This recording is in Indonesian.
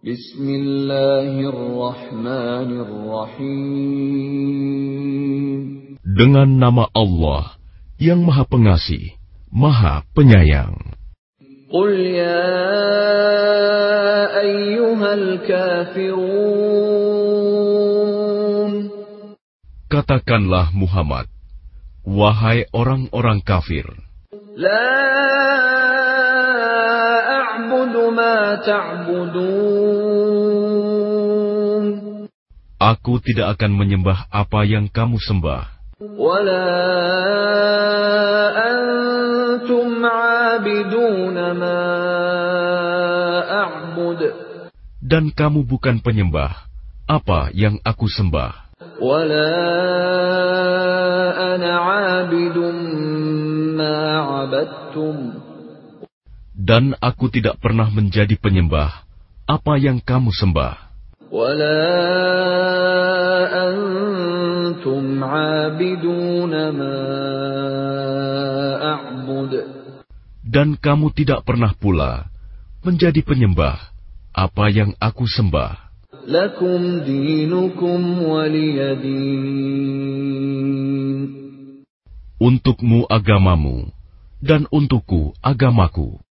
Bismillahirrahmanirrahim. Dengan nama Allah yang Maha Pengasih, Maha Penyayang. Qul ya ayyuhal kafirun. Katakanlah Muhammad, wahai orang-orang kafir. La a'budu ma ta'budun. Aku tidak akan menyembah apa yang kamu sembah. ولا أنتم عابدون ما أعبد Dan kamu bukan penyembah apa yang aku sembah. ولا أنا عابد ما عبدتم Dan aku tidak pernah menjadi penyembah apa yang kamu sembah. ولا Dan kamu tidak pernah pula menjadi penyembah apa yang aku sembah. Untukmu agamamu, dan untukku agamaku.